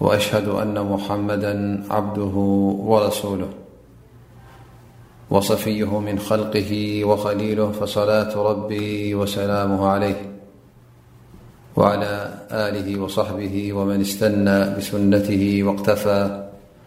وأشهد أن محمدا عبده ورسوله وصفيه من خلقه وخليله فصلاة ربي وسلامه عليه وعلى آله وصحبه ومن استنى بسنته واقتفى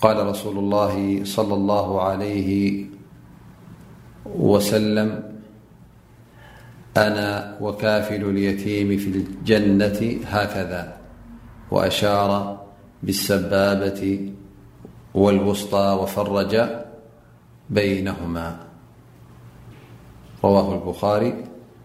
قال رسول الله صلى الله عليه وسلم أنا وكافل اليتيمي في الجنة هكذا وأشار بالسبابة والوسطى وفرج بينهما اه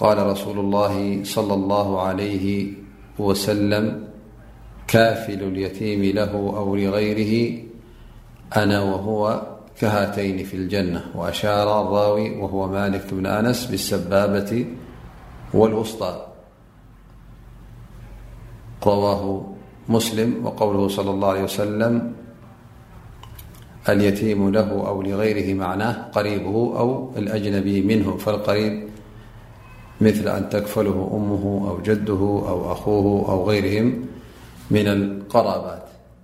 قال رسول الله صلى الله عليه وسلم كافل اليتيم له أو لغيره أنا وهو كهاتين في الجنة وأشار الراوي وهو مالك بن أنس بالسبابة والوسطا رواه مسلم وقوله صلى الله عليه وسلم اليتيم له أو لغيره معناه قريبه أو الأجنبي منه فالقريب مثل أن تكفله أمه أو جده أو أخوه أو غيرهم من القرابات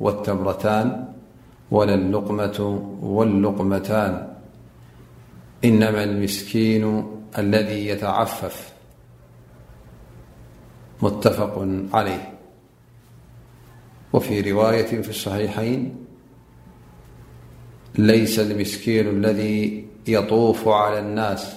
والتمرتان ولا اللقمة واللقمتان إنما المسكين الذي يتعفف متفق عليه وفي رواية في الصحيحين ليس المسكين الذي يطوف على الناس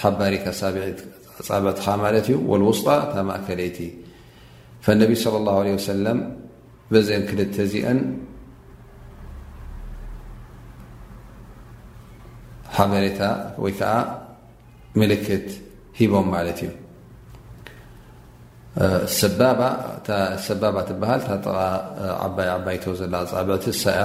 ሓባሪት ኣሳቢዒት ኣፃብዕትኻ ማለት እዩ ወልውስጣ እታ ማእከለይቲ ፈነቢ صለ ላሁ ለ ወሰለም በዘን ክልተ እዚአን ሓበሬታ ወይ ከዓ ምልክት ሂቦም ማለት እዩ ሰባባ ትበሃል ጠቃ ዓባይ ዓባይቶ ዘላ ኣፃብዕቲ እሳ እያ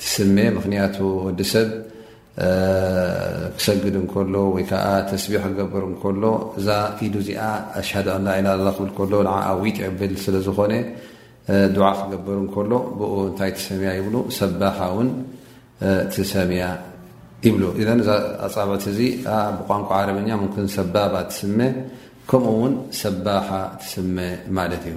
ትስሜ ምክንያቱ ወዲ ሰብ ክሰግድ እንከሎ ወይ ከዓ ተስቢ ክገብር እንከሎ እዛ ኢዱ እዚኣ ኣሽሃደ ኣላ ኢላ ላ ክብል ከሎ ንዓ ዊጥ ብል ስለ ዝኾነ ድዓ ክገብር እንከሎ ብኡ እንታይ ትሰምያ ይብሉ ሰባኻ ውን ትሰምያ ይብሉ እዘ እዛ ኣፃብዕቲ እዚ ብቋንቋ ዓረበኛ ምክን ሰባባ ትስመ ከምኡ ውን ሰባኻ ትስመ ማለት እዩ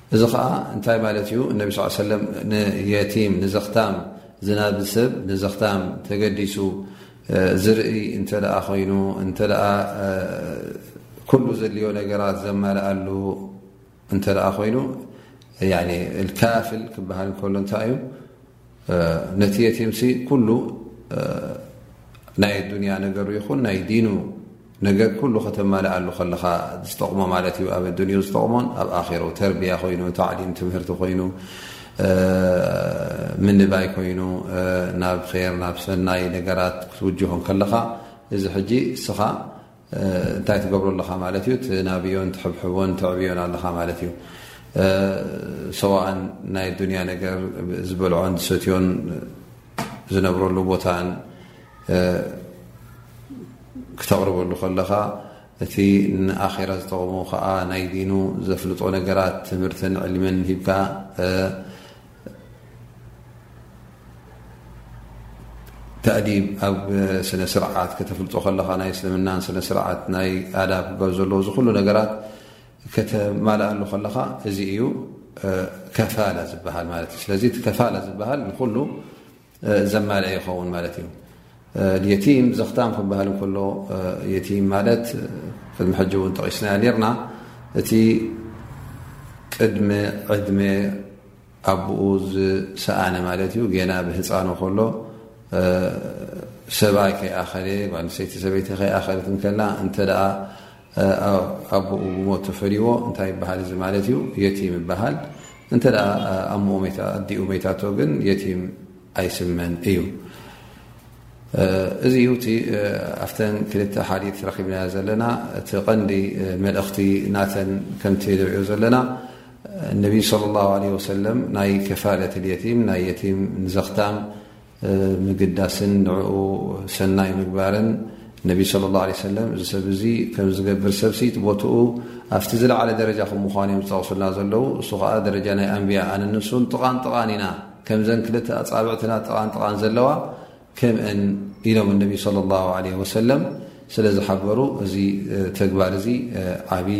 እዚ ኸኣ እንታይ ማለት እዩ? እነቢ ስ ሰለም ንየቲም፣ ንዘኽታም ዝናቢ ሰብ ንዘኽታም ተገዲሱ ዝርእይ እንተ ደኣ ኾይኑ፣ እንተ ደኣ ኩሉ ዘድልዮ ነገራት ዘማልኣሉ እንተ ደኣ ኾይኑ፣ ያኒ ካፍል ክበሃል እንከሎ እንታይ እዩ? ነቲ የቲምሲ ኩሉ ናይ ኣዱንያ ነገሩ ይኹን ናይ ዲኑ ነገር ኩሉ ከተማልኣሉ ከለኻ ዝጠቕሞ ማለት እዩ ኣብ ኣዱንኡ ዝጠቕሞን ኣብ ኣኼሮ ተርቢያ ኮይኑ ታዕሊም ትምህርቲ ኮይኑ ምንባይ ኮይኑ ናብ ር ናብ ሰናይ ነገራት ክትውጅሆም ከለኻ እዚ ሕጂ እስኻ እንታይ ትገብሮ ኣለኻ ማለት እዩ ትናብዮን ትሕብሕቦን ትዕብዮን ኣለኻ ማለት እዩ ሰዋእን ናይ ዱንያ ነገር ዝበልዖን ዝሰትዮን ዝነብረሉ ቦታን ክተቕርበሉ ከለኻ እቲ ንኣኼራ ዝጠቕሙ ከዓ ናይ ዲኑ ዘፍልጦ ነገራት ትምህርትን ዕልምን ሂብካ ተእዲብ ኣብ ስነ ስርዓት ከተፍልጦ ከለኻ ናይ እስልምናን ስነ ስርዓት ናይ ኣዳብ ክበር ዘለዎ እዚ ኩሉ ነገራት ከተማልኣሉ ከለኻ እዚ እዩ ከፋላ ዝበሃል ማለት እዩ ስለዚ እቲ ከፋላ ዝበሃል ንኩሉ ዘማልኤ ይኸውን ማለት እዩ የቲም ዘኽታም ክበሃል ከሎ የቲም ማለት ቅድሚ ሕጂ እውን ጠቂስና ርና እቲ ቅድሚ ዕድመ ኣቦኡ ዝሰኣነ ማለት እዩ ገና ብህፃኑ ከሎ ሰብኣይ ከይኣኸለ ጓልሰይቲ ሰበይቲ ከይኣኸለት ከላ እተ ኣቦኡ ብሞት ተፈልይዎ እንታይ ይበሃል እዚ ማለት እዩ የቲም ይበሃል እንተ ኣሞኡ ኣዲኡ መይታቶ ግን የቲም ኣይስመን እዩ እዚ ዩ እቲ ኣብተን ክልተ ሓዲት ረኪብናዮ ዘለና እቲ ቀንዲ መልእኽቲ ናተን ከምቲ ንሪኦ ዘለና ነቢይ صለ ላه ለ ወሰለም ናይ ከፋለት የቲም ናይ የቲም ንዘኽታም ምግዳስን ንዕኡ ሰናይ ምግባርን ነቢ صለ ላه ለ ሰለም እዚ ሰብ እዚ ከም ዝገብር ሰብ ስይቲ ቦትኡ ኣብቲ ዝለዓለ ደረጃ ከም ምዃኑ እዮም ዝጠቕሱልና ዘለዉ እሱ ከዓ ደረጃ ናይ ኣንብያ ኣንንሱን ጥቓን ጥቓን ኢና ከምዘን ክልተ ኣፃብዕትና ጥቓን ጥቓን ዘለዋ ከምእን ኢሎም እነቢ صለ ላሁ ለ ወሰለም ስለ ዝሓበሩ እዚ ተግባር እዚ ዓብዪ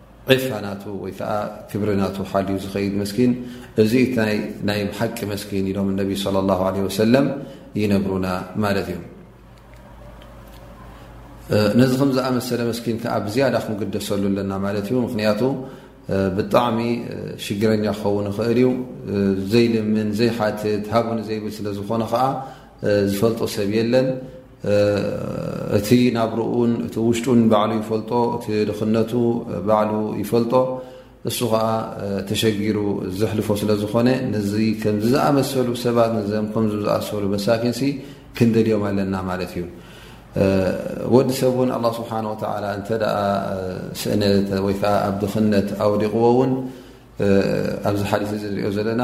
ዒፋ ናቱ ወይ ከኣ ክብሪ ናቱ ሓልዩ ዝኸይድ መስኪን እዚ ናይ ናይ ሓቂ መስኪን ኢሎም ነቢ صለ ላه ለ ወሰለም ይነግሩና ማለት እዩ ነዚ ከም ዝኣመሰለ መስኪን ከዓ ብዝያዳ ክንግደሰሉ ኣለና ማለት እዩ ምክንያቱ ብጣዕሚ ሽግረኛ ክኸውን ይኽእል እዩ ዘይልምን ዘይሓትት ሃቡን ዘይብል ስለ ዝኾነ ከዓ ዝፈልጦ ሰብ የለን እቲ ናብርኡን እቲ ውሽጡን ባዕሉ ይፈልጦ እቲ ድኽነቱ ባዕሉ ይፈልጦ እሱ ከዓ ተሸጊሩ ዘሕልፎ ስለ ዝኾነ ነዚ ከምዚ ዝኣመሰሉ ሰባት ንዘም ከም ዝኣሰሉ መሳኪንሲ ክንደልዮም ኣለና ማለት እዩ ወዲ ሰብ እውን ኣላ ስብሓን ወተላ እንተ ስእነት ወይከዓ ኣብ ድኽነት ኣውዲቕዎ እውን ኣብዚ ሓሊት እዚ ንሪኦ ዘለና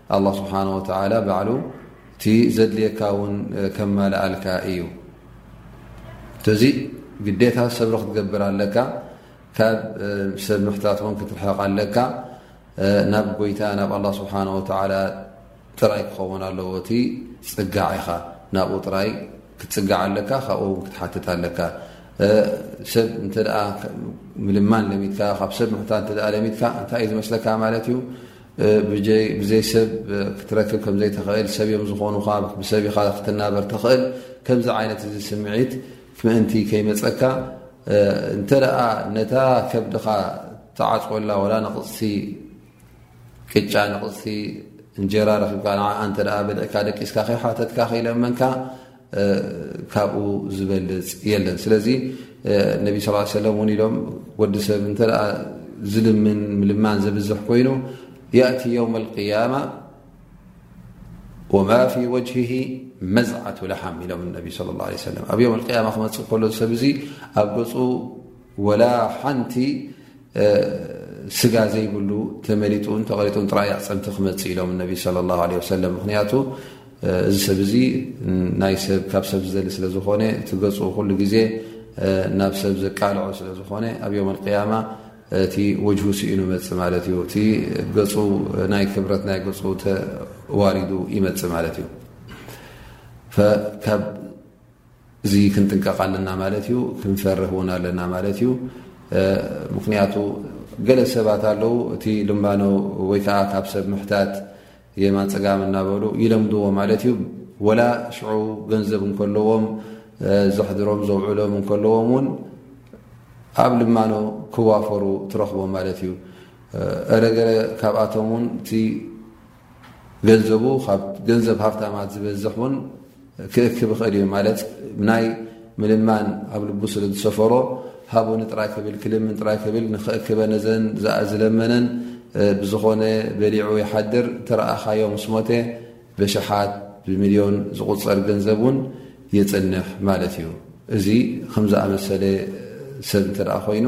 ኣላ ስብሓን ወተላ ባዕሉ እቲ ዘድልየካ እውን ከማልኣልካ እዩ እተዚ ግዴታ ሰብሪ ክትገብር ኣለካ ካብ ሰብ ምሕታት ን ክትርሕቕ ኣለካ ናብ ጎይታ ናብ ኣላ ስብሓን ወተላ ጥራይ ክኸውን ኣለዎ እቲ ፅጋዕ ኢኻ ናብኡ ጥራይ ክትፅጋዕ ኣለካ ካብኡ ውን ክትሓትት ኣለካ ሰብ እንተ ምልማን ለሚትካ ካብ ሰብ ምሕታት እተ ለሚትካ እንታይ እዩ ዝመስለካ ማለት እዩ ብዘይ ሰብ ክትረክብ ከምዘይተኽእል ሰብ እዮም ዝኾኑኻ ብሰብ ኢኻ ክትናበር ተኽእል ከምዚ ዓይነት እዚ ስምዒት ምእንቲ ከይመፀካ እንተ ነታ ከብድኻ ተዓፅወላ ወላ ንቕፅቲ ቅጫ ንቕፅቲ እንጀራ ረኪብካ ን እንተ ብልዕካ ደቂስካ ከይሓተትካ ከይለመንካ ካብኡ ዝበልፅ የለን ስለዚ ነቢ ስ ሰለም እውን ኢሎም ወዲ ሰብ እንተ ዝልምን ምልማን ዘብዝሕ ኮይኑ የእቲ የውም ልቅያማ ወማ ፊ ወጅሂ መዝዓት ላሓም ኢሎም ነቢ ለ ላ ሰለም ኣብ ዮም ያማ ክመፅእ ከሎ ሰብ እዚ ኣብ ገፁ ወላ ሓንቲ ስጋ ዘይብሉ ተመሊጡን ተቐሪጡን ጥራይ ኣዕፀምቲ ክመፅእ ኢሎም እነቢ ለ ላ ለ ወሰለም ምክንያቱ እዚ ሰብ እዚ ናይ ሰብ ካብ ሰብ ዝዘሊ ስለ ዝኾነ እቲ ገፁ ኩሉ ግዜ ናብ ሰብ ዘቃልዖ ስለ ዝኾነ ኣብ ዮም ኣልቅያማ እቲ ወጅሁ ስኢኑ መፅእ ማለት እዩ እቲ ገፁ ናይ ክብረት ናይ ገፁ ተዋሪዱ ይመፅእ ማለት እዩ እዚ ክንጥንቀቕ ኣለና ማለት እዩ ክንፈርህ እውን ኣለና ማለት እዩ ምክንያቱ ገለ ሰባት ኣለዉ እቲ ልምባኖ ወይ ከዓ ካብ ሰብ ምሕታት የማን ፀጋሚ እናበሉ ይለምድዎ ማለት እዩ ወላ ሽዑ ገንዘብ እንከለዎም ዘሕድሮም ዘውዕሎም እንከለዎም እውን ኣብ ልማኖ ክዋፈሩ ትረኽቦም ማለት እዩ እረገረ ካብኣቶም እውን እቲ ገንዘቡ ካብ ገንዘብ ሃብታማት ዝበዝሕ እውን ክእክብ ይኽእል እዩ ማለት ናይ ምልማን ኣብ ልቡ ስለ ዝሰፈሮ ሃቡኒ ጥራይ ክብል ክልምን ጥራይ ክብል ንክእክበ ነዘን ዝለመነን ብዝኾነ በሊዑ ይሓድር ተረኣኻዮ ምስ ሞተ ብሽሓት ብሚልዮን ዝቁፀር ገንዘብ እውን የፅንሕ ማለት እዩ እዚ ከምዝኣመሰለ ሰብ እንተ ኮይኑ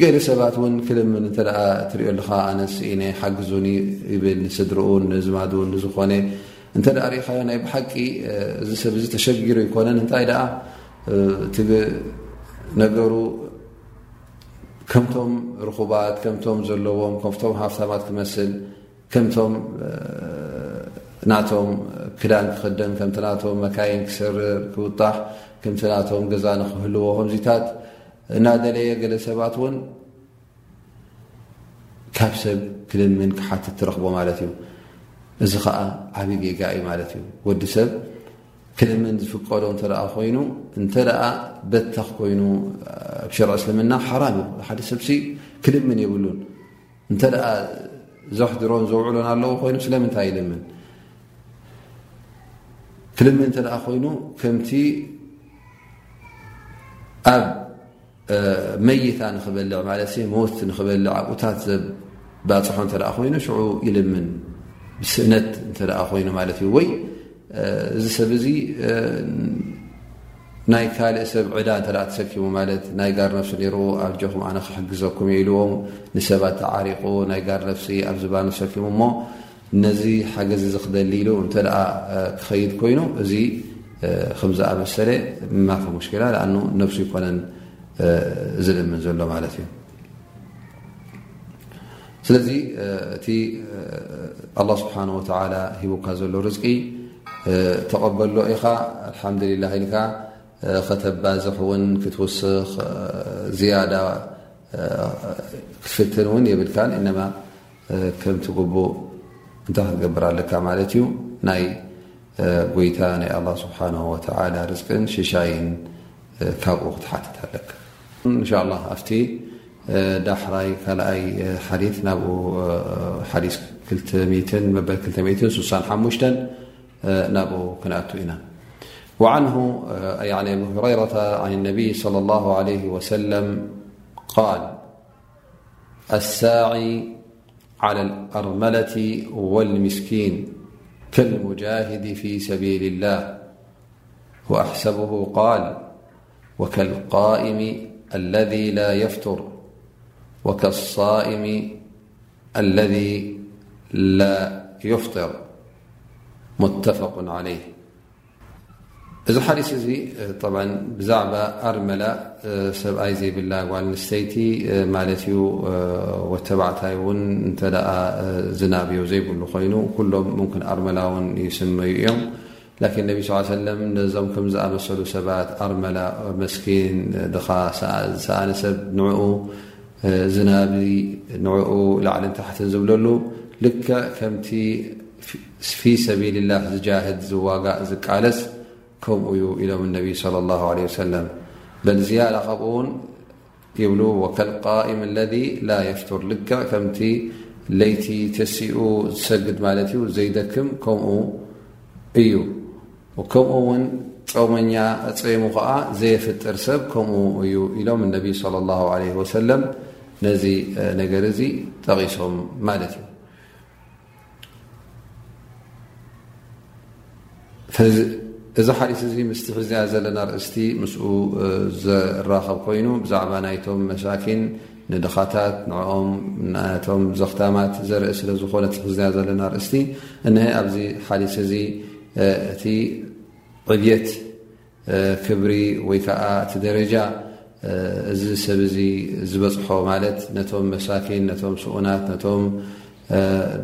ገለ ሰባት ውን ክልምን እተ ትሪኦ ኣለኻ ኣነስ ኢነ ሓግዙኒ ይብል ንስድርኡን ንዝማድውን ንዝኾነ እንተ ርኢኻዮ ናይ ብሓቂ እዚ ሰብ እዚ ተሸጊሩ ኣይኮነን እንታይ ደኣ እቲ ነገሩ ከምቶም ርኹባት ከምቶም ዘለዎም ከቶም ሃፍታማት ክመስል ከምቶም ናቶም ክዳን ክክደን ከም ናቶም መካይን ክሰርር ክውጣሕ ከም ናቶም ገዛ ንክህልዎ ከምዚታት እናደለየ ገለ ሰባት ውን ካብ ሰብ ክልምን ክሓትት ትረኽቦ ማለት እዩ እዚ ከዓ ዓብይ ጌጋ እዩ ማለት እዩ ወዲ ሰብ ክልምን ዝፍቀዶ እተ ኮይኑ እንተ በተኽ ኮይኑ ኣብ ሽርዕ እስልምና ሓራም እዩ ሓደ ሰብሲ ክልምን የብሉን እንተ ዘሕድሮን ዘውዕሎን ኣለዎ ኮይኑ ስለምንታይ ይልምን ክልምን እተ ኮይኑ ከምቲ ኣብ መይታ ንክበልዕ ማለት ሞት ንክበልዕ ኣብኡታት ዘባፅሖ እተ ኮይኑ ሽዑ ይልምን ብስእነት እተ ኮይኑ ማለት እዩ ወይ እዚ ሰብ እዚ ናይ ካልእ ሰብ ዕዳ እተ ተሰኪሙ ማለት ናይ ጋር ነፍሲ ነይሩ ኣጆኹም ኣነ ክሕግዘኩም ኢልዎም ንሰባት ተዓሪቑ ናይ ጋር ነፍሲ ኣብ ዝባኑ ሰኪሙ እሞ ነዚ ሓገዝ እዚ ክደሊ ኢሉ እንተ ክኸይድ ኮይኑ እዚ ከምዝኣመሰለ ማፊ ሙሽኪላ ኣኑ ነብሱ ይኮነን ዝልምን ዘሎ ማለት እዩ ስለዚ እቲ ኣላ ስብሓን ወተላ ሂቡካ ዘሎ ርዝቂ ተቐበሎ ኢኻ ኣልሓምዱሊላ ኢልካ ከተባዝሕ እውን ክትውስኽ ዝያዳ ክትፍትን እውን የብልካ እነማ ከምቲ ግቡእ እንታይ ክትገብር ኣለካ ማለት እዩ ናይ ጎይታ ናይ ኣላ ስብሓን ወተላ ርዝቅን ሽሻይን ካብኡ ክትሓትት ኣለካ እንሻ ላ ኣብቲ ዳሕራይ ካልኣይ ሓዲ ናብኡ ሓዲ 2 መበል 265 ናብኡ ክንኣቱ ኢና ዓንሁ ብ ሁረይረታ ን ነቢይ ለ ላ ለ ወሰለም ቃል الساعي على الأرملة والمسكين كالمجاهد في سبيل الله وأحسبه قال وكالقائم الذي لا يفتر وكالصائم الذي لا يفطر ሙተፈ عለይ እዚ ሓዲስ እዚ ብዛዕባ ኣርመላ ሰብኣይ ዘይብላ ጓል ንስተይቲ ማለት እዩ ወተባዕታይ እውን እንተ ዝናብዮ ዘይብሉ ኮይኑ ኩሎም ምክን ኣርመላ ውን ይስመዩ እዮም ላኪን ነቢ ስ ሰለም ነዞም ከም ዝኣመሰሉ ሰባት ኣርመላ መስኪን ድኻ ዝሰኣነ ሰብ ንኡ ዝናብ ንኡ ላዕልን ታሕትን ዝብለሉ ልክዕ ከምቲ ስፊ ሰቢልላህ ዝጃህድ ዝዋጋእ ዝቃለስ ከምኡ እዩ ኢሎም እነቢ ለ ላ ለ ወሰለም በል ዝያዳ ካብኡ ውን ይብሉ ወከልቃኢም ለذ ላ የፍቱር ልክዕ ከምቲ ለይቲ ተሲኡ ዝሰግድ ማለት እዩ ዘይደክም ከምኡ እዩ ከምኡ ውን ፀውመኛ ፀይሙ ከዓ ዘየፍጥር ሰብ ከምኡ እዩ ኢሎም እነቢ صለ ላ ለ ወሰለም ነዚ ነገር እዚ ጠቒሶም ማለት እዩ እዚ ሓዲስ እዚ ምስ ትሕዝኣ ዘለና ርእስቲ ምስኡ ዘራኸብ ኮይኑ ብዛዕባ ናይቶም መሳኪን ንድኻታት ንኦም ናቶም ዘኽታማት ዘርኢ ስለ ዝኾነ ትሕዝኣ ዘለና ርእስቲ እነሀ ኣብዚ ሓዲስ እዚ እቲ ዕብት ክብሪ ወይ ከኣ እቲ ደረጃ እዚ ሰብ እዚ ዝበጽሖ ማለት ነቶም መሳኪን ነቶም ስኡናት ነቶም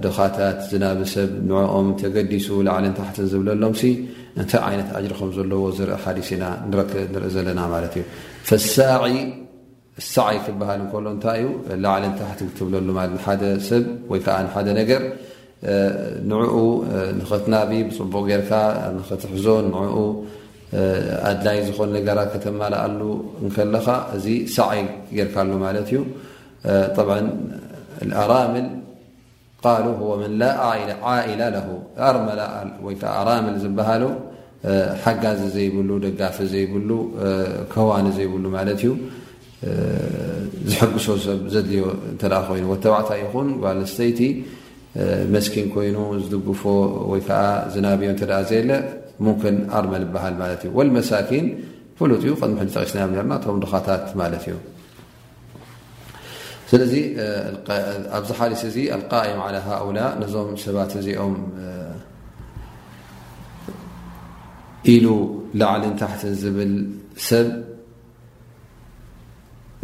ድኻታት ዝናቢ ሰብ ንዕኦም ተገዲሱ ላዕልን ታሕትን ዝብለሎም ሲ እንታይ ዓይነት ኣጅሪ ከም ዘለዎ ዝርኢ ሓዲስ ኢና ንርኢ ዘለና ማለት እዩ ፈሳዒ ሳዕይ ክበሃል እንከሎ እንታይ እዩ ላዕልን ታሕትን ክትብለሉ ማለት ንሓደ ሰብ ወይ ከዓ ንሓደ ነገር ንዕኡ ንኸትናቢ ብፅቡቕ ጌርካ ንኸትሕዞን ንኡ ኣድላይ ዝኾኑ ነገራት ከተማልኣሉ እንከለኻ እዚ ሳዕይ ጌርካሉ ማለት እዩ ጠብ ኣራምል ቃሉ ሁወ መን ላ ዓኢላ ለሁ ኣርመላ ወይ ከዓ ኣራምል ዝበሃሉ ሓጋዚ ዘይብሉ ደጋፊ ዘይብሉ ከዋኒ ዘይብሉ ማለት እዩ ዝሕግሶ ሰብ ዘድልዮ እተ ኮይኑ ወተባዕታ ይኹን ጓልስተይቲ መስኪን ኮይኑ ዝድግፎ ወይ ከዓ ዝናብዮ እተ ዘየለ ሙምክን ኣርመል ይበሃል ማለት እዩ ወልመሳኪን ፍሉጥ እዩ ቅድሚ ሕጂ ጠቂስናዮም ነርና እቶም ድኻታት ማለት እዩ ስለዚ ኣብዚ ሓዲስ እዚ ኣቃይም ዓላ ሃኡላ ነዞም ሰባት እዚኦም ኢሉ ላዕልን ታሕትን ዝብል ሰብ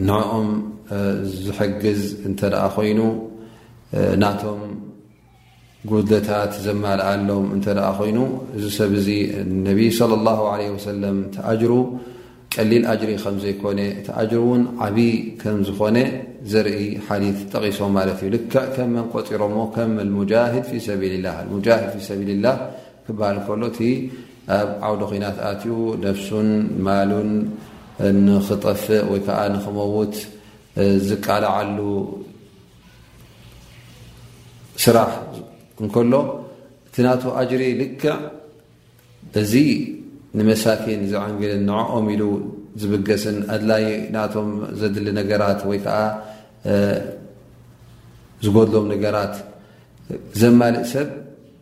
ንኦም ዝሕግዝ እንተደኣ ኮይኑ ናቶም ጉድለታት ዘማልኣሎም እንተ ኮይኑ እዚ ሰብ እዚ ነቢ صለ ላሁ ለ ወሰለም እቲ ኣጅሩ ቀሊል ኣጅሪ ከም ዘይኮነ እቲ ኣጅሪ እውን ዓብዪ ከም ዝኾነ ዘርኢ ሓዲት ጠቒሶም ማለት እዩ ልክዕ ከም መን ቆፂሮሞ ከም ሙጃሂድ ፊ ሰቢልላ ሙጃሂድ ፊ ሰቢልላ ክበሃል ከሎ እቲ ኣብ ዓውዲ ኩናት ኣትዩ ነፍሱን ማሉን ንክጠፍእ ወይ ከዓ ንክመውት ዝቃላዓሉ ስራሕ እንከሎ እቲ ናቱ ኣጅሪ ልክዕ እዚ ንመሳኪን ዝዕንግልን ንዕኦም ኢሉ ዝብገስን ኣድላይ ናቶም ዘድሊ ነገራት ወይ ከዓ ዝጎድሎም ነገራት ዘማልእ ሰብ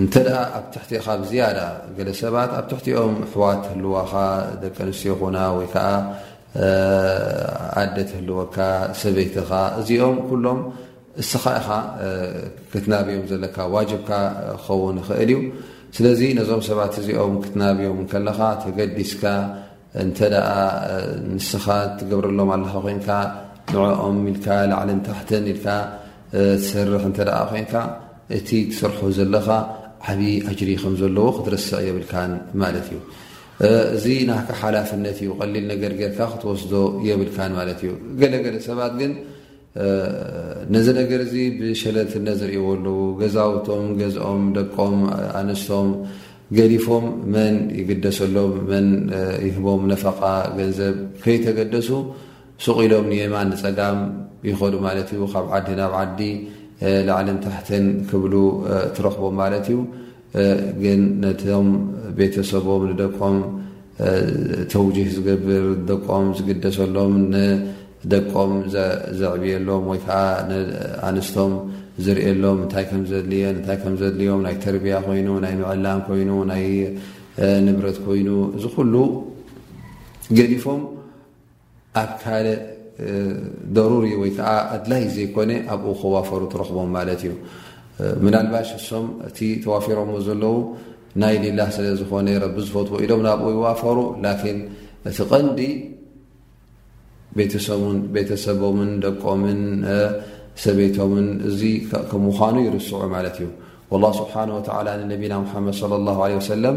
እንተ ኣብ ትሕቲ ካብ ዝያዳ ገለ ሰባት ኣብ ትሕቲኦም ኣሕዋት ህልዋኻ ደቂ ኣንስትዮ ኮና ወይ ከዓ ኣደ ትህልወካ ሰበይትኻ እዚኦም ኩሎም እስኻ ኢኻ ክትናብዮም ዘለካ ዋጅብካ ክኸውን ይኽእል እዩ ስለዚ ነዞም ሰባት እዚኦም ክትናብዮም ከለኻ ተገዲስካ እንተ ንስኻ ትገብረሎም ኣለኻ ኮንካ ንዕኦም ኢልካ ላዕልን ታሕትን ኢልካ ትሰርሕ እንተ ኮንካ እቲ ትሰርሖ ዘለኻ ዓብዪ ኣጅሪ ከም ዘለዎ ክትርስዕ የብልካን ማለት እዩ እዚ ናካ ሓላፍነት እዩ ቀሊል ነገር ጌርካ ክትወስዶ የብልካን ማለት እዩ ገለገለ ሰባት ግን ነዚ ነገር እዚ ብሸለልትነት ዝርእይዎ ኣለዉ። ገዛውቶም፣ ገዝኦም፣ ደቆም፣ ኣንስቶም ገዲፎም መን ይግደሰሎም መን ይህቦም ነፈቓ ገንዘብ ከይተገደሱ ሱቕ ኢሎም ንየማን ንፀጋም ይኸዱ ማለት እዩ። ካብ ዓዲ ናብ ዓዲ ላዕልን ታሕትን ክብሉ ትረኽቦም ማለት እዩ። ግን ነቶም ቤተሰቦም ንደቆም ተውጂህ ዝገብር ደቆም ዝግደሰሎም ንደቆም ዘዕብየሎም ወይ ከዓ ኣንስቶም ዝርእሎም እንታይ ከም ዘድልየ እንታይ ከም ዘድልዮም ናይ ተርቢያ ኮይኑ ናይ ምዕላም ኮይኑ ናይ ንብረት ኮይኑ እዚ ኩሉ ገዲፎም ኣብ ካልእ ደሩሪ ወይ ከኣ ኣድላይ ዘይኮነ ኣብኡ ከዋፈሩ ትረኽቦም ማለት እዩ። ምናልባሽ እሶም እቲ ተዋፊሮሞ ዘለዉ ናይ ሊላህ ስለ ዝኾነ ረቢ ዝፈትዎ ኢሎም ናብኡ ይዋፈሩ ላኪን እቲ ቐንዲ ቤተሰቡን ቤተሰቦምን ደቆምን ሰበይቶምን እዚ ከም ምዃኑ ይርስዑ ማለት እዩ። ወላህ ስብሓነ ወተዓላ ንነቢና ሙሓመድ ሰለላሁ ዓለይሂ ወሰለም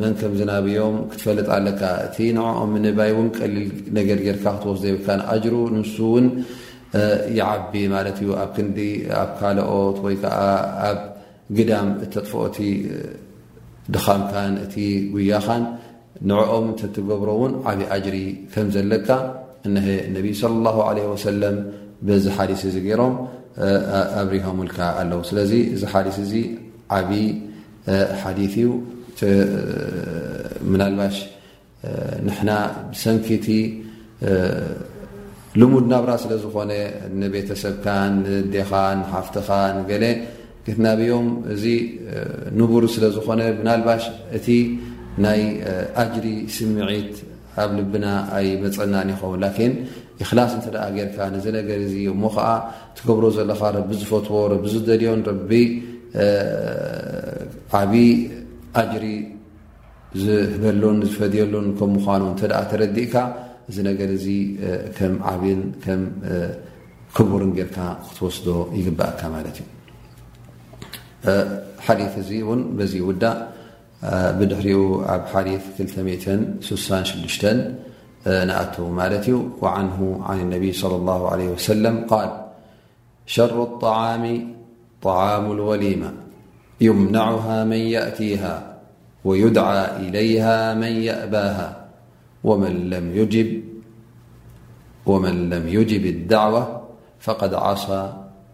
መን ከም ዝናብዮም ክትፈልጥ ኣለካ እቲ ንዕኦም ምንባይ እውን ቀሊል ነገር ጌርካ ክትወስዶ የብልካን ኣጅሩ ንሱ እውን ይዓቢ ማለት እዩ ኣብ ክንዲ ኣብ ካልኦት ወይ ከዓ ኣብ ግዳም እተጥፍኦቲ ድኻምካን እቲ ጉያኻን ንዕኦም ተትገብሮ እውን ዓብዪ ኣጅሪ ከም ዘለካ እነሀ ነቢይ ስለ ላሁ ለ ወሰለም በዚ ሓዲስ እዚ ገይሮም ኣብሪሆምልካ ኣለዉ ስለዚ እዚ ሓዲስ እዚ ዓብዪ ሓዲት እዩ ምናልባሽ ንሕና ብሰንኪቲ ልሙድ ናብራ ስለ ዝኾነ ንቤተሰብካን ንዴኻን ንሓፍትኻ ንገለ ክትናብዮም እዚ ንቡር ስለ ዝኾነ ምናልባሽ እቲ ናይ ኣጅሪ ስምዒት ኣብ ልብና ኣይመጸናን ይኸውን ላኪን ኢክላስ እንተ ገርካ ነዚ ነገር እዚ እሞ ከዓ ትገብሮ ዘለካ ረቢ ዝፈትዎ ረቢ ዝደልዮን ረቢ ዓብዪ ኣጅሪ ዝህበሉን ዝፈድየሉን ከም ምኳኑ እተ ተረዲእካ እዚ ነገር እዚ ከም ዓብን ከም ክቡርን ጌርካ ክትወስዶ ይግበኣካ ማለት እዩ ሓዲ እዚ እውን በዚ ውዳእ بحيث لئ سسان ششت نأت مالتي وعنه عن النبي صلى الله عليه وسلم قال شر الطعام طعام الوليمة يمنعها من يأتيها ويدعى إليها من يأباها ومن لم يجب الدعوة فقد عصى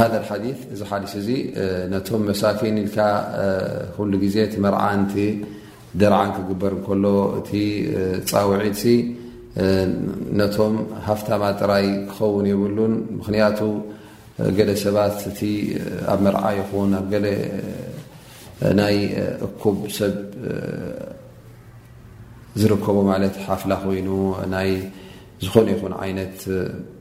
ሃذ ሓዲ እዚ ሓዲስ እዚ ነቶም መሳኪን ኢልካ ኩሉ ግዜ እቲ መርዓን እቲ ደርዓን ክግበር እንከሎ እቲ ፃውዒትሲ ነቶም ሃፍታማ ጥራይ ክኸውን የብሉን ምክንያቱ ገለ ሰባት እቲ ኣብ መርዓ ይኹን ኣብ ገለ ናይ እኩብ ሰብ ዝርከቡ ማለት ሓፍላ ኮይኑ ናይ ዝኾነ ይኹን ዓይነት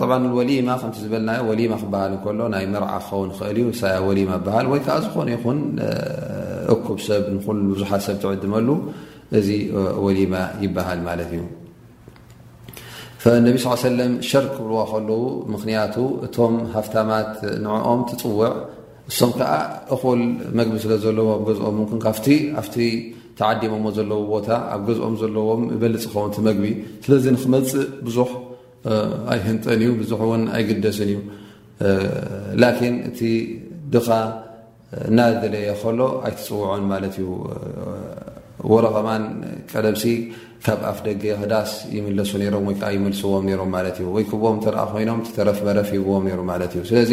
ጠብዓ ወሊማ ከምቲ ዝበልናዮ ወሊማ ክበሃል እንከሎ ናይ መርዓ ክኸውን ይኽእል እዩ ሳያ ወሊማ ይበሃል ወይ ከዓ ዝኾነ ይኹን እኩብ ሰብ ንኹሉ ብዙሓት ሰብ ትዕድመሉ እዚ ወሊማ ይበሃል ማለት እዩ ፈነቢ ስ ሰለም ሸር ክብልዋ ከለዉ ምኽንያቱ እቶም ሃፍታማት ንዕኦም ትፅውዕ እሶም ከኣ እኹል መግቢ ስለ ዘለዎም ኣብ ገዝኦም ምክን ካብቲ ኣብቲ ተዓዲሞሞ ዘለዉ ቦታ ኣብ ገዝኦም ዘለዎም ይበልፅ ኸውን ቲ መግቢ ስለዚ ንክመፅእ ብዙሕ ኣይህንጠን እዩ ብዙሕ እውን ኣይግደስን እዩ ላኪን እቲ ድኻ እናደለየ ከሎ ኣይትፅውዖን ማለት እዩ ወረ ኸማን ቀደምሲ ካብ ኣፍ ደገ ህዳስ ይምለሱ ነሮም ወይከዓ ይመልስዎም ነሮም ማለት እዩ ወይ ክቦም ተኣ ኮይኖም ተረፍ መረፍ ይብዎም ነሩ ማለት እዩ ስለዚ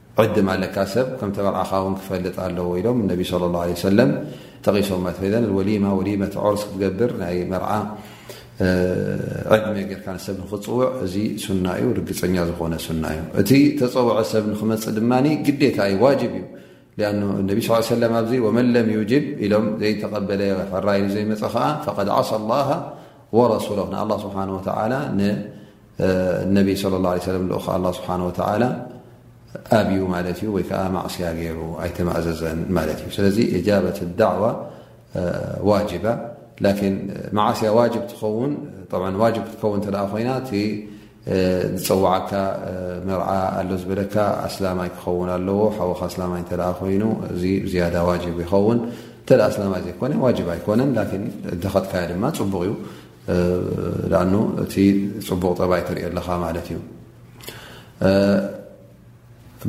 ዕድም ኣለካ ሰብ ከም ተመርዓኻ ውን ክፈልጥ ኣለዎ ኢሎም ነቢ صለ ላه ለ ሰለም ጠቒሶማ ን ወሊማ ወሊመት ዑርስ ክትገብር ናይ መርዓ ዕድመ ጌርካ ንሰብ ንክፅውዕ እዚ ሱና እዩ ርግፀኛ ዝኾነ ሱና እዩ እቲ ተፀውዐ ሰብ ንክመፅእ ድማ ግዴታ እዩ ዋጅብ እዩ ኣኑ እነቢ ስ ሰለም ኣብዚ ወመን ለም ዩጅብ ኢሎም ዘይተቐበለ ሕራይ ዘይመፀ ከዓ ፈቐድ ዓሳ ላሃ ወረሱሎ ንኣላ ስብሓን ወተዓላ ነቢ ص ه ع ስብሓه ወ ኣብዩ ማለት እዩ ወይ ከዓ ማዕስያ ገይሩ ኣይተማእዘዘን ማለት እዩ ስለዚ እጃበት ዳዕዋ ዋጅባ ላን ማዓስያ ዋጅ ትኸውን ዋጅ ክትከውን ተ ኮይና እቲ ዝፀዋዓካ መርዓ ኣሎ ዝበለካ ኣስላማይ ክኸውን ኣለዎ ሓወካ ኣስላማይ እተ ኮይኑ እዚ ዝያዳ ዋጅብ ይኸውን እተ ኣስላማይ ዘይኮነ ዋጅብ ኣይኮነን ን እንተኸጥካዮ ድማ ፅቡቕ እዩ ዳኣኑ እቲ ፅቡቕ ጠባይ ትሪኦ ኣለኻ ማለት እዩ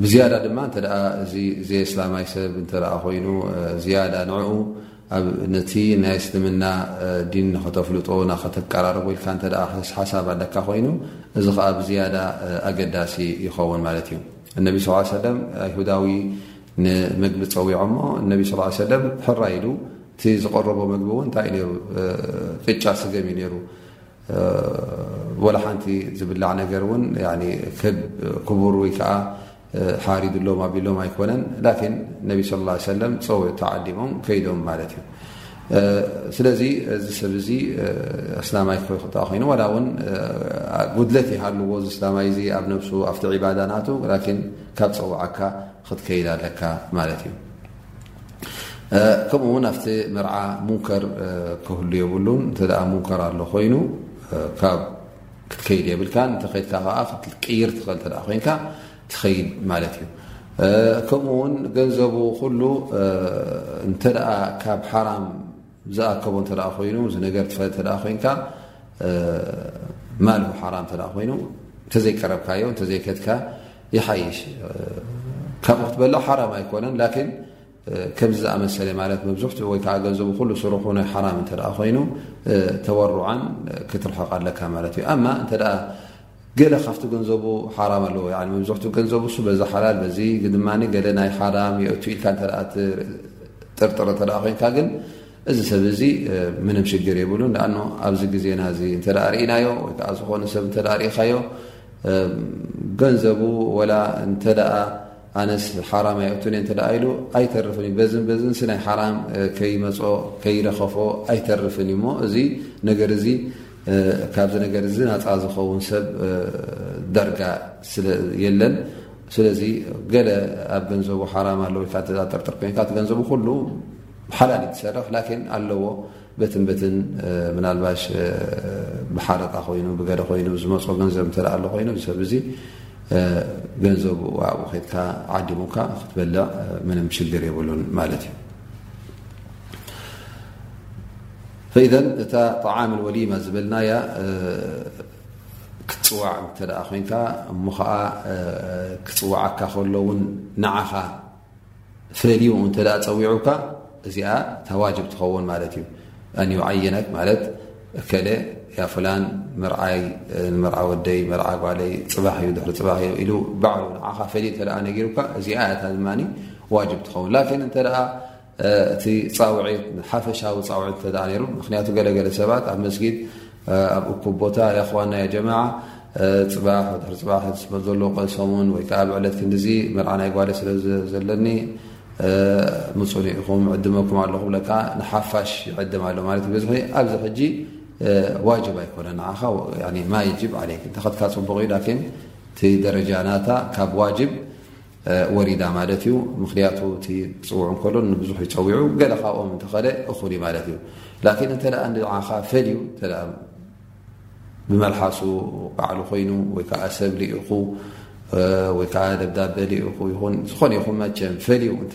ብዝያዳ ድማ እተ እዚ ዘይ እስላማይ ሰብ እተ ኮይኑ ዝያዳ ንኡ ኣብነቲ ናይ እስልምና ዲን ንኸተፍልጦ ናኸተቀራረቡ ኢልካ እተ ሓሳብ ኣለካ ኮይኑ እዚ ከዓ ብዝያዳ ኣገዳሲ ይኸውን ማለት እዩ እነቢ ስ ሰለም ኣይሁዳዊ ንምግቢ ፀዊዖሞ እነቢ ስ ሰለም ሕራ ኢሉ እቲ ዝቐረቦ መግቢ እውን እንታይ እዩ ነይሩ? ቅጫ ስገም እዩ ነይሩ። ወላ ሓንቲ ዝብላዕ ነገር እውን ክቡር ወይ ከዓ ሓሪድሎም ኣቢሎም ኣይኮነን። ላኪን ነቢ ስ ላ ሰለም ፀው ተዓዲሞም ከይዶም ማለት እዩ። ስለዚ እዚ ሰብ እዚ እስላማይ ክኸ ክጣ ኮይኑ ዋላ እውን ጉድለት ይሃልዎ ዝእስላማይ እዚ ኣብ ነብሱ ኣብቲ ዒባዳ ናቱ ላኪን ካብ ፀዋዓካ ክትከይድ ኣለካ ማለት እዩ። ከምኡ ውን ኣብቲ መርዓ ሙንከር ክህሉ የብሉን እተ ሙንከር ኣሎ ኮይኑ ካብ ክትከይድ የብልካ እተከድካ ከዓ ክትቅይር ትኽእል ተ ኮንካ ትኸይድ ማለት እዩ ከምኡ ውን ገንዘቡ ኩሉ እንተ ካብ ሓራም ዝኣከቦ እተ ኮይኑ እዚ ነገር ትፈል እተ ኮንካ ማል ሓራ እተ ኮይኑ እተዘይቀረብካዮ እተዘይከትካ ይሓይሽ ካብኡ ክትበላ ሓራም ኣይኮነን ላን ከምዚ ዝኣመሰለ ማለት መብዝሕትኡ ወይ ከዓ ገንዘቡ ኩሉ ስርሑ ናይ ሓራም እተ ኮይኑ ተወሩዓን ክትርሕቕ ኣለካ ማለት እዩ ገለ ካብቲ ገንዘቡ ሓራም ኣለዎ መብዝሕቱ ገንዘቡ ሱ በዚ ሓላል በዚ ግን ድማ ገለ ናይ ሓራም የእቱ ኢልካ እተ ጥርጥረ እተ ኮንካ ግን እዚ ሰብ እዚ ምንም ሽግር የብሉ ኣ ኣብዚ ግዜና እዚ እተ ርእናዮ ወይከዓ ዝኾነ ሰብ እተ ርእኻዮ ገንዘቡ ወላ እንተ ኣነስ ሓራም ኣይእቱን እተ ኢሉ ኣይተርፍን እዩ በዝን በዝን ሲ ናይ ሓራም ከይመፆ ከይረኸፎ ኣይተርፍን እዩሞ እዚ ነገር እዚ ካብዚ ነገር እዚ ናፃ ዝኸውን ሰብ ደርጋ ስለየለን ስለዚ ገለ ኣብ ገንዘቡ ሓራም ኣለ ወይ ጠርጥር ኮይንካ እቲ ገንዘቡ ኩሉ ሓላል ትሰርሕ ላኪን ኣለዎ በትን በትን ምናልባሽ ብሓረጣ ኮይኑ ብገደ ኮይኑ ዝመፅ ገንዘብ እተ ኣሎ ኮይኑ ሰብ እዚ ገንዘቡ ኣብኡ ከትካ ዓዲሙካ ክትበልዕ ምንም ሽግር የብሉን ማለት እዩ ፈኢዘን እታ ጠዓም ወሊማ ዝበልናያ ክትፅዋዕ እንተ ኮይንካ እሞ ከዓ ክፅዋዓካ ከሎ ውን ንዓኻ ፈልዩ እንተ ፀዊዑካ እዚኣ ታዋጅብ ትኸውን ማለት እዩ ኣንዩዓይነት ማለት ከለ ያ ፍላን መርዓይ መርዓ ወደይ መርዓ ጓለይ ፅባሕ እዩ ድሕሪ ፅባሕ እዩ ኢሉ ባዕሉ ንዓኻ ፈልዩ እተ ነጊሩካ እዚኣ እታ ድማ ዋጅብ ትኸውን ላኪን እንተ እቲ ፃውዒት ሓፈሻዊ ፃውዒት እተ ነይሩ ምክንያቱ ገለገለ ሰባት ኣብ መስጊድ ኣብ እኩብ ቦታ ያክዋና የ ጀማ ፅባሕ ወድሕሪ ፅባሕ ዝስመል ዘሎ ቀሰሙን ወይ ከዓ ብ ዕለት ክንዲዚ መርዓ ናይ ጓደ ስለ ዘለኒ ምፁኒ ኢኹም ዕድመኩም ኣለኹ ብለካ ንሓፋሽ ይዕድም ኣሎ ማለት ዩ ብዝሒ ኣብዚ ሕጂ ዋጅብ ኣይኮነ ንዓኻ ማይጅብ ዓለ እንተኸትካ ፅቡቕ እዩ ላኪን እቲ ደረጃ ናታ ካብ ዋጅብ ወሪዳ ማለት እዩ ምክንያቱ እቲ ፅውዑ እንከሎ ንብዙሕ ይፀዊዑ ገለ ካብኦም እንተኸደ እኹል እዩ ማለት እዩ ላኪን እንተ ንዓኻ ፈልዩ ብመልሓሱ ባዕሉ ኮይኑ ወይ ከዓ ሰብ ልኢኹ ወይ ከዓ ደብዳበ ልኢኹ ይኹን ዝኾነ ይኹን መቸም ፈልዩ እተ